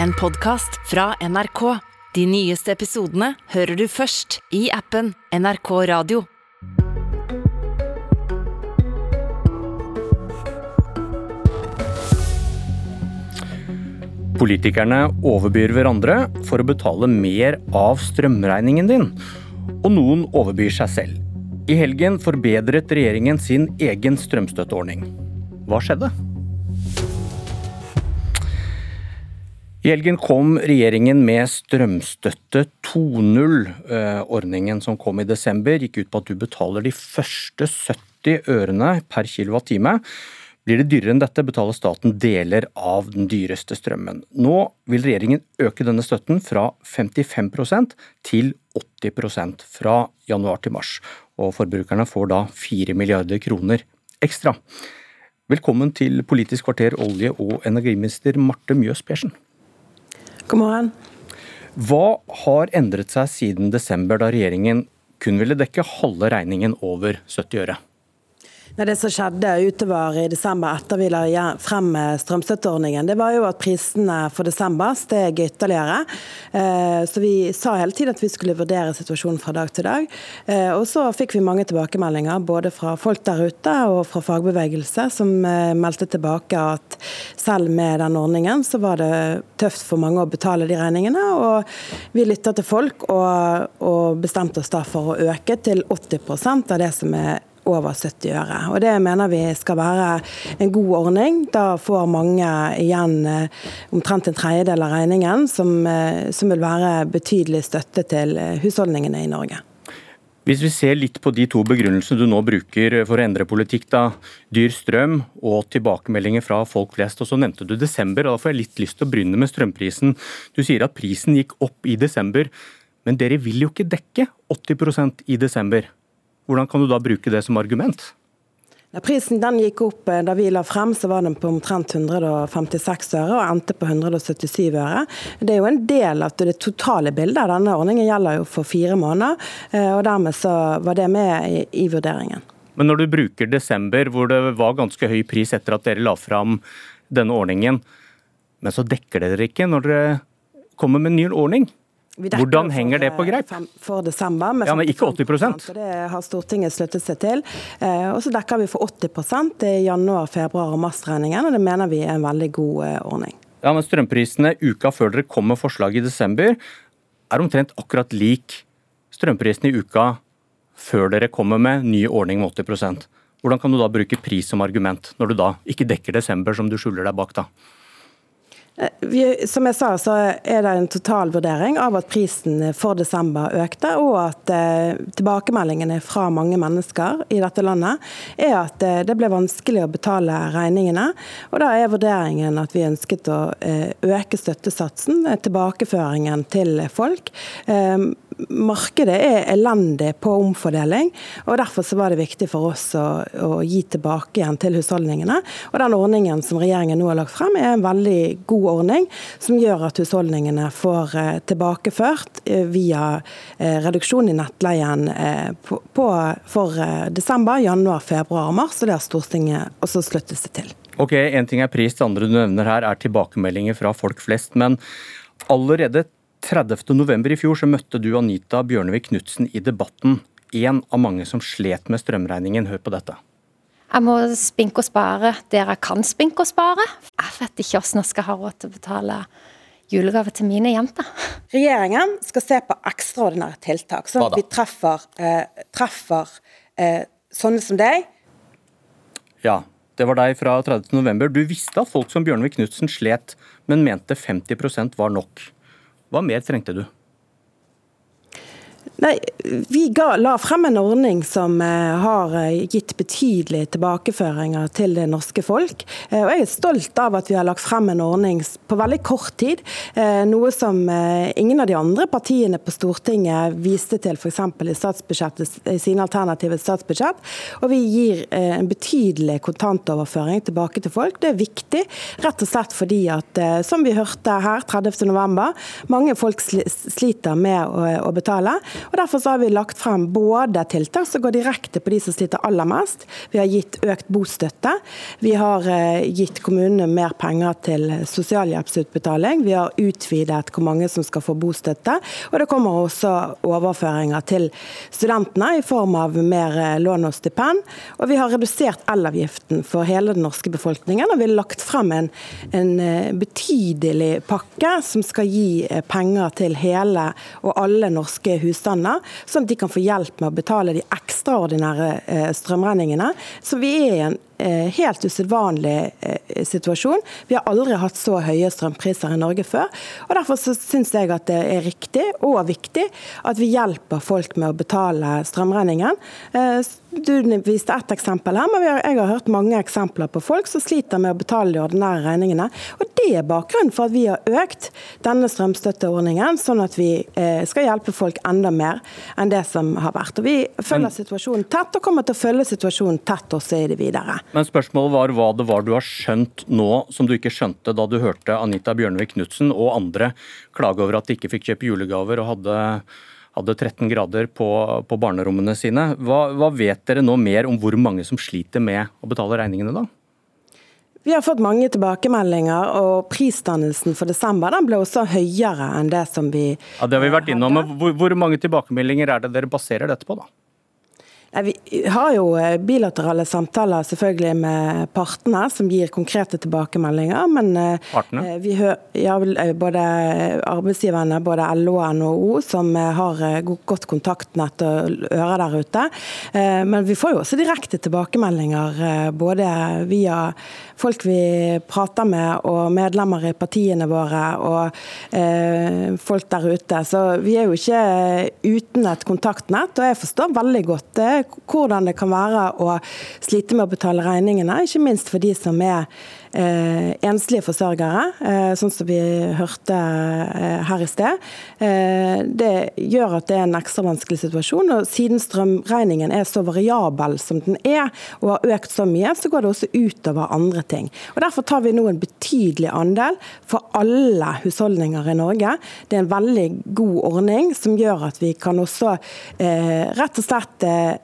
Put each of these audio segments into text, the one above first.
en podkast fra NRK. De nyeste episodene hører du først i appen NRK Radio. Politikerne overbyr hverandre for å betale mer av strømregningen din. Og noen overbyr seg selv. I helgen forbedret regjeringen sin egen strømstøtteordning. Hva skjedde? I helgen kom regjeringen med strømstøtte 2.0. Eh, ordningen som kom i desember gikk ut på at du betaler de første 70 ørene per kilowattime. Blir det dyrere enn dette, betaler staten deler av den dyreste strømmen. Nå vil regjeringen øke denne støtten fra 55% til 80% fra januar til mars. Og forbrukerne får da 4 milliarder kroner ekstra. Velkommen til Politisk kvarter, olje- og energiminister Marte Mjøs Persen. God morgen. Hva har endret seg siden desember, da regjeringen kun ville dekke halve regningen over 70 øre? Det som skjedde utover i desember etter vi la frem strømstøtteordningen, det var jo at prisene for desember steg ytterligere. Eh, så vi sa hele tiden at vi skulle vurdere situasjonen fra dag til dag. Eh, og så fikk vi mange tilbakemeldinger, både fra folk der ute og fra fagbevegelse, som eh, meldte tilbake at selv med den ordningen så var det tøft for mange å betale de regningene. Og vi lytta til folk og, og bestemte oss da for å øke til 80 av det som er over 70 øre. Og Det mener vi skal være en god ordning. Da får mange igjen eh, omtrent en tredjedel av regningen, som, eh, som vil være betydelig støtte til eh, husholdningene i Norge. Hvis vi ser litt på de to begrunnelsene du nå bruker for å endre politikk, da, dyr strøm og tilbakemeldinger fra folk flest, og så nevnte du desember, og da får jeg litt lyst til å begynne med strømprisen. Du sier at prisen gikk opp i desember, men dere vil jo ikke dekke 80% i desember. Hvordan kan du da bruke det som argument? Da prisen gikk opp eh, da vi la frem, så var den på omtrent 156 øre og endte på 177 øre. Det er jo en del av det totale bildet. Denne ordningen gjelder jo for fire måneder, eh, og dermed så var det med i, i vurderingen. Men når du bruker desember, hvor det var ganske høy pris etter at dere la fram denne ordningen, men så dekker dere ikke når dere kommer med en ny ordning? Hvordan henger det på greip? For desember, ja, men ikke 80% Det har Stortinget sluttet seg til. Eh, og så dekker vi for 80% i januar, februar og mars-regningen, og det mener vi er en veldig god eh, ordning. Ja, men Strømprisene uka før dere kom med forslaget i desember, er omtrent akkurat lik strømprisene i uka før dere kommer med ny ordning med 80% Hvordan kan du da bruke pris som argument, når du da ikke dekker desember, som du skjuler deg bak da? Eh, vi, som jeg sa, så er det en totalvurdering av at prisen for desember økte, og at eh, tilbakemeldingene fra mange mennesker i dette landet er at eh, det ble vanskelig å betale regningene. og Da er vurderingen at vi ønsket å eh, øke støttesatsen, eh, tilbakeføringen til folk. Eh, markedet er elendig på omfordeling. og Derfor så var det viktig for oss å, å, gi tilbake igjen til husholdningene. Og Den ordningen som regjeringen nå har lagt frem, er en veldig god ordning, som gjør at husholdningene får eh, tilbakeført eh, via eh, reduksjon i nettleien på, på, for desember, januar, februar og mars. og Det har Stortinget også sluttet seg til. Ok, En ting er pris, det andre du nevner her er tilbakemeldinger fra folk flest. Men allerede 30.11. i fjor så møtte du Anita Bjørnevik Knutsen i Debatten. En av mange som slet med strømregningen. Hør på dette. Jeg må spinke og spare der jeg kan spinke og spare. Jeg vet ikke hvordan jeg skal ha råd til å betale julegave til mine jenter. Regjeringen skal se på ekstraordinære tiltak, sånn at vi treffer, eh, treffer eh, sånne som deg. Ja, det var deg fra 30.11. Du visste at folk som Bjørnvik Knutsen slet, men mente 50% var nok. Hva mer trengte du? Nei, Vi ga, la frem en ordning som eh, har eh, gitt betydelige tilbakeføringer til det norske folk. Eh, og Jeg er stolt av at vi har lagt frem en ordning på veldig kort tid. Noe som ingen av de andre partiene på Stortinget viste til f.eks. i, i sine alternative statsbudsjett. Og vi gir en betydelig kontantoverføring tilbake til folk. Det er viktig, rett og slett fordi at, som vi hørte her 30.11, mange folk sliter med å, betale. Og Derfor har vi lagt frem både tiltak som går direkte på de som sliter aller mest. Vi har gitt økt bostøtte. Vi har eh, gitt kommunene mer penger til sosialhjelpsutbetaling. Vi har utvidet hvor mange som skal få bostøtte. Og det kommer også overføringer til studentene i form av mer eh, lån og stipend. Og vi har redusert elavgiften for hele den norske befolkningen. Og vi har lagt frem en, en eh, betydelig pakke som skal gi penger til hele og alle norske husstander, sånn at de kan få hjelp med å betale de ekstraordinære strømregningene. Så vi er i en Eh, helt usedvanlig eh, situasjon. Vi har aldri hatt så høye strømpriser i Norge før. og Derfor syns jeg at det er riktig og viktig at vi hjelper folk med å betale strømregningen. Eh, du viste ett eksempel her, men jeg har hørt mange eksempler på folk som sliter med å betale de ordinære regningene. Og Det er bakgrunnen for at vi har økt denne strømstøtteordningen, sånn at vi skal hjelpe folk enda mer enn det som har vært. Og Vi følger situasjonen tett og kommer til å følge situasjonen tett også i det videre. Men spørsmålet var hva det var du har skjønt nå som du ikke skjønte da du hørte Anita Bjørnevik Knutsen og andre klage over at de ikke fikk kjøpe julegaver og hadde, hadde 13 grader på, på barnerommene sine. Hva, hva vet dere nå mer om hvor mange som sliter med å betale regningene da? Vi har fått mange tilbakemeldinger, og prisdannelsen for desember ble også høyere enn det som vi Ja, Det har vi vært innom, men hvor, hvor mange tilbakemeldinger er det dere baserer dette på, da? Vi har jo eh, bilaterale samtaler selvfølgelig med partene, som gir konkrete tilbakemeldinger. Men eh, partene? Eh, vi hører ja, både arbeidsgiverne, både LO og NHO, som har godt kontaktnett og ører der ute. Men vi får jo også direkte tilbakemeldinger både via folk vi prater med og medlemmer i partiene våre og folk der ute. Så vi er jo ikke uten et kontaktnett. Og jeg forstår veldig godt det hvordan det kan være å slite med å betale regningene, ikke minst for de som er eh, enslige forsørgere, eh, sånn som vi hørte eh, her i sted. Eh, det gjør at det er en ekstra vanskelig situasjon. og Siden strømregningen er så variabel som den er, og har økt så mye, så går det også utover andre ting. Og Derfor tar vi nå en betydelig andel for alle husholdninger i Norge. Det er en veldig god ordning som gjør at vi kan også eh, rett og slett eh,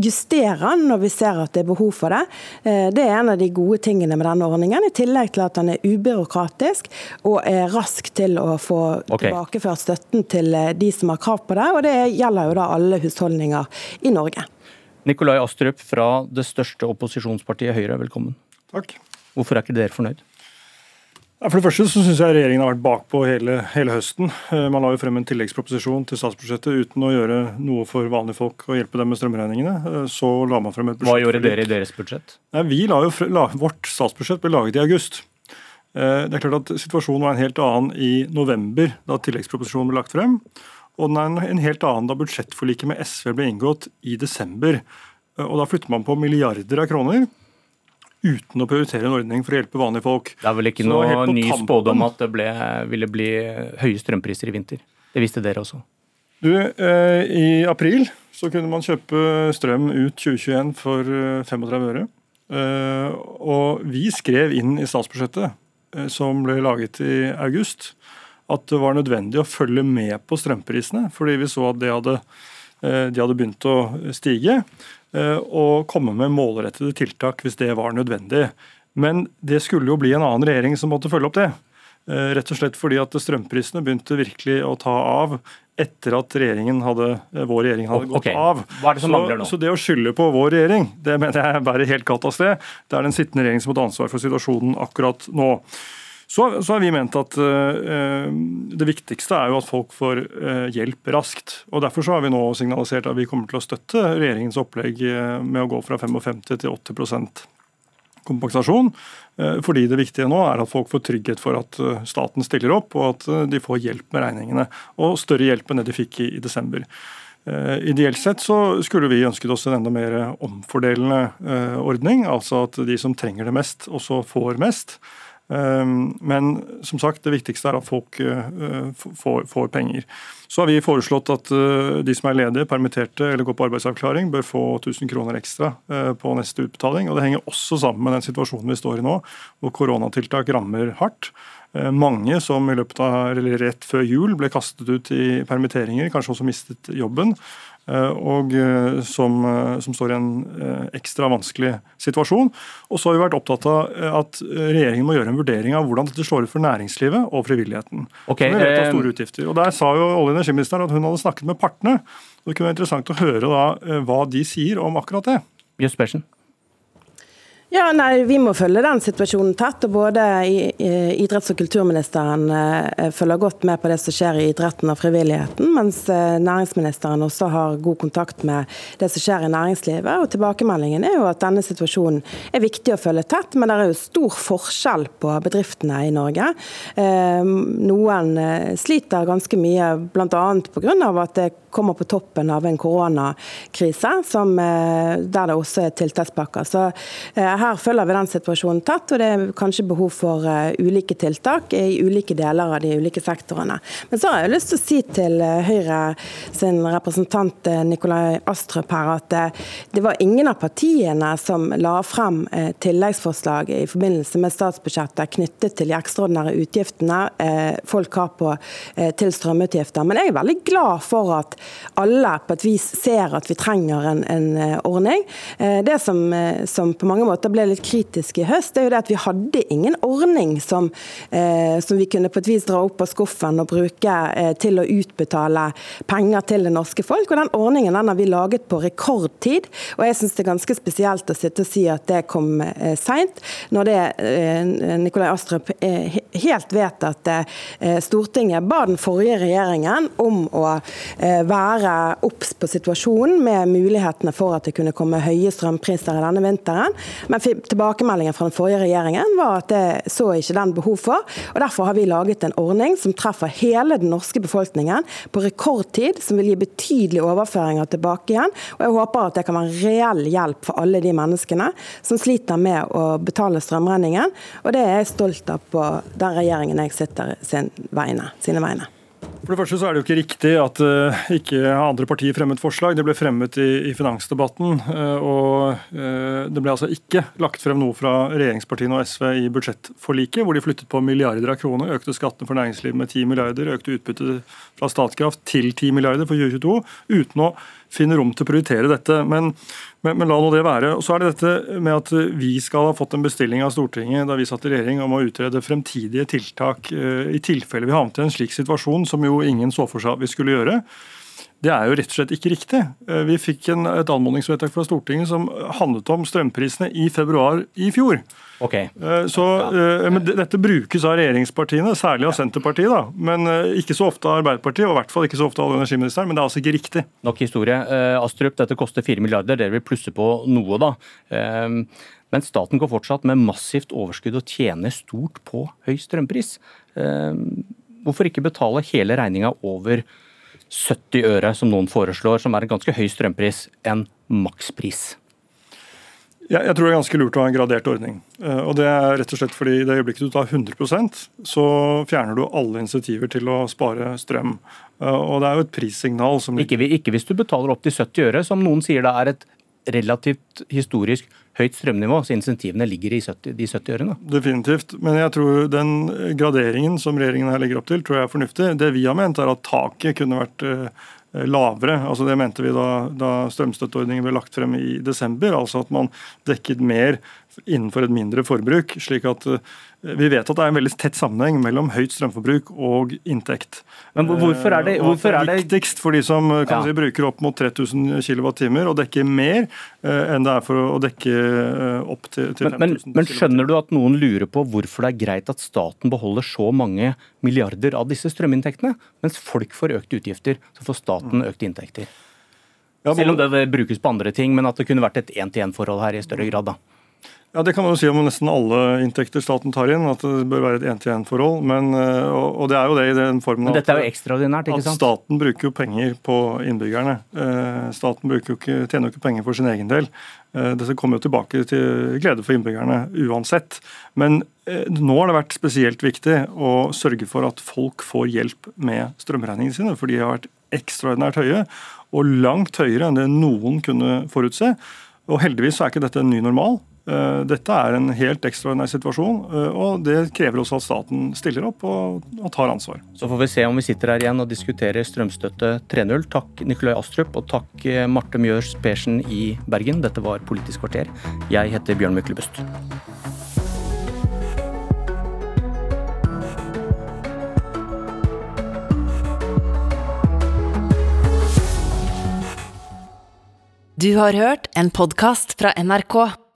justere når vi ser at det er behov for det. Det er en av de gode tingene med denne ordningen ordningen, i tillegg til at den er ubyråkratisk og er rask til å få okay. tilbakeført støtten til eh, de som har krav på det. Og det gjelder jo da alle husholdninger i Norge. Nikolai Astrup fra det største opposisjonspartiet Høyre, velkommen. Takk. Hvorfor er ikke dere fornøyd? For det første så syns jeg regjeringen har vært bakpå hele, hele høsten. Eh, man la jo frem en tilleggsproposisjon til statsbudsjettet uten å gjøre noe for vanlige folk og hjelpe dem med strømregningene. Eh, så la man frem et budsjett. Hva gjorde dere i deres budsjett? Nei, vi la jo, la, Vårt statsbudsjett ble laget i august. Eh, det er klart at Situasjonen var en helt annen i november, da tilleggsproposisjonen ble lagt frem. Og den er en helt annen da budsjettforliket med SV ble inngått i desember. Og Da flytter man på milliarder av kroner uten å prioritere en ordning for å hjelpe vanlige folk. Det er vel ikke noe ny spådom at det ble, ville bli høye strømpriser i vinter? Det visste dere også? Du, eh, I april så kunne man kjøpe strøm ut 2021 for 35 eh, øre. Eh, og vi skrev inn i statsbudsjettet, eh, som ble laget i august, at det var nødvendig å følge med på strømprisene, fordi vi så at det hadde, de hadde begynt å stige. Eh, og komme med målrettede tiltak hvis det var nødvendig. Men det skulle jo bli en annen regjering som måtte følge opp det. Eh, rett og slett fordi at strømprisene begynte virkelig å ta av etter at regjeringen hadde, eh, vår regjering hadde gått okay. av. Hva er det som så, nå? Så det å skylde på vår regjering, det mener jeg bærer helt katt av sted. Det er den sittende regjering som har ansvar for situasjonen akkurat nå. Så, så, har vi ment at uh, det viktigste er jo at folk får uh, hjelp raskt. og Derfor så har vi nå signalisert at vi kommer til å støtte regjeringens opplegg med å gå fra 55 til 80% kompensasjon. Fordi det viktige nå er at folk får trygghet for at staten stiller opp, og at de får hjelp med regningene. Og større hjelp enn det de fikk i, i desember. Ideelt sett så skulle vi ønsket oss en enda mer omfordelende ordning. Altså at de som trenger det mest, også får mest. Ehm, men som sagt, det viktigste er at folk eh, får, penger. Så har vi foreslått at eh, de som er ledige, permitterte eller går på arbeidsavklaring, bør få 1000 kroner ekstra eh, på neste utbetaling. og Det henger også sammen med den situasjonen vi står i nå, hvor koronatiltak rammer hardt. Mange som i løpet av, eller rett før jul ble kastet ut i permitteringer, kanskje også mistet jobben. Eh, og eh, som, eh, som, står i en ekstra vanskelig situasjon. Og så har vi vært opptatt av at regjeringen må gjøre en vurdering av hvordan dette slår ut for næringslivet og frivilligheten. Okay, vi vet har store utgifter. Og Der sa jo olje- og energiministeren at hun hadde snakket med partene. Det kunne være interessant å høre da hva de sier om akkurat det. Just ja, nei, Vi må følge den situasjonen tett. og Både idretts- og kulturministeren eh, følger godt med på det som skjer i idretten og frivilligheten, mens eh, næringsministeren også har god kontakt med det som skjer i næringslivet. og Tilbakemeldingen er jo at denne situasjonen er viktig å følge tett, men det er jo stor forskjell på bedriftene i Norge. Eh, noen sliter ganske mye, bl.a. pga. at det kommer på toppen av en koronakrise, der det også er tiltakspakker. Så her følger vi den situasjonen tett, og det er kanskje behov for uh, ulike tiltak i ulike deler av de ulike sektorene. Men så har jeg lyst til å si til uh, Høyre sin representant uh, Nikolai Astrup her at det var ingen av partiene som la frem tilleggsforslag i forbindelse med statsbudsjettet knyttet til de ekstraordinære utgiftene folk har på til strømutgifter. Men jeg er veldig glad for at alle på et vis ser at vi trenger en, en ordning. Det som, som på mange måter ble litt kritisk i høst, det er jo det at vi hadde ingen ordning som, eh, som vi kunne på et vis dra opp av skuffen og bruke eh, til å utbetale penger til det norske folk. Og Den ordningen den har vi laget på rekordtid. og jeg synes det er ganske spesielt å sitte og si at det kom eh, seint, når det eh, Nikolai Astrup eh, helt vet at eh, Stortinget ba den forrige regjeringen om å eh, være obs på situasjonen med mulighetene for at det kunne komme høye strømpriser denne vinteren. Men tilbakemeldingen fra den forrige regjeringen var at det så ikke den behov for. og Derfor har vi laget en ordning som treffer hele den norske befolkningen på rekordtid, som vil gi betydelige overføringer tilbake igjen. og Jeg håper at det kan være reell hjelp for alle de menneskene som sliter med å betale strømregningen. og Det er jeg stolt av på den regjeringen jeg sitter sin vegne, sine vegne. For det første så er det jo ikke riktig at uh, ikke andre partier fremmet forslag. Det ble fremmet i, i finansdebatten. Uh, og uh, det ble altså ikke lagt frem noe fra regjeringspartiene og SV i budsjettforliket, hvor de flyttet på milliarder av kroner, økte skattene for næringslivet med 10 milliarder, økte utbyttet fra Statkraft til 10 milliarder for 2022, uten å finne rom til å prioritere dette. Men men, men, la nå det være. Og så er det dette med at vi skal ha fått en bestilling av Stortinget da vi satt i regjering om å utrede fremtidige tiltak uh, i tilfelle vi havnet i en slik situasjon som jo ingen så for seg at vi skulle gjøre. Det er jo rett og slett ikke riktig. Uh, vi fikk en, et anmodningsvedtak fra Stortinget som handlet om strømprisene i februar i fjor. Okay. Eh, så, ja. men Dette brukes av regjeringspartiene, særlig av Senterpartiet, da, men ikke så ofte av Arbeiderpartiet, og i hvert fall ikke så ofte av olje- og energiministeren. Men det er altså ikke riktig. Nok historie. Astrup, dette koster 4 milliarder, dere vil plusse på noe, da. Men staten går fortsatt med massivt overskudd og tjener stort på høy strømpris. Hvorfor ikke betale hele regninga over 70 øre, som noen foreslår, som er en ganske høy strømpris, en makspris? Jeg, jeg, tror det er ganske lurt å ha en gradert ordning. Eh, og Det er rett og slett fordi i det øyeblikket du tar 100% så fjerner du alle insentiver til å spare strøm. Eh, og Det er jo et prissignal som ikke, ikke hvis du betaler opp til 70 øre, som noen sier det er et relativt historisk høyt strømnivå, så insentivene ligger i 70, de 70 ørene. Definitivt. Men jeg tror den graderingen som regjeringen her legger opp til, tror jeg er fornuftig. Det vi har ment, er at taket kunne vært Eh, lavere. Altså Det mente vi da, da strømstøtteordningen ble lagt frem i desember. Altså at man dekket mer innenfor et mindre forbruk. slik at uh, vi vet at det er en veldig tett sammenheng mellom høyt strømforbruk og inntekt. Men hvorfor er det, eh, hvorfor er det viktigst for de som kan ja. si, bruker opp mot 3000 kWt, og dekker mer enn det er for å dekke opp til, til 5000 men, men, men skjønner du at noen lurer på hvorfor det er greit at staten beholder så mange milliarder av disse strøminntektene, mens folk får økte utgifter, så får staten økte inntekter? Selv om det brukes på andre ting, men at det kunne vært et én-til-én-forhold her i større grad. da. Ja, Det kan man jo si om nesten alle inntekter staten tar inn, at det bør være et én-til-én-forhold. Eh, og, og det er jo det i den formen Men dette er jo ekstraordinært, ikke sant? At staten bruker jo penger på innbyggerne. Eh, staten jo ikke, tjener jo ikke penger for sin egen del. Eh, dette kommer jo tilbake til glede for innbyggerne uansett. Men nå har det vært spesielt viktig å sørge for at folk får hjelp med strømregningene sine, for de har vært ekstraordinært høye, og langt høyere enn det noen kunne forutse. Og heldigvis er ikke dette en ny normal. Eh, dette er en helt ekstraordinær situasjon, eh, og det krever også at staten stiller opp og, og tar ansvar. Så får vi se om vi sitter her igjen og diskuterer strømstøtte 3.0. Takk Nikolai Astrup, og takk eh, Marte Mjørs Persen i Bergen. Dette var Politisk kvarter. Jeg heter Bjørn Myklebust. Du har hørt en podkast fra NRK.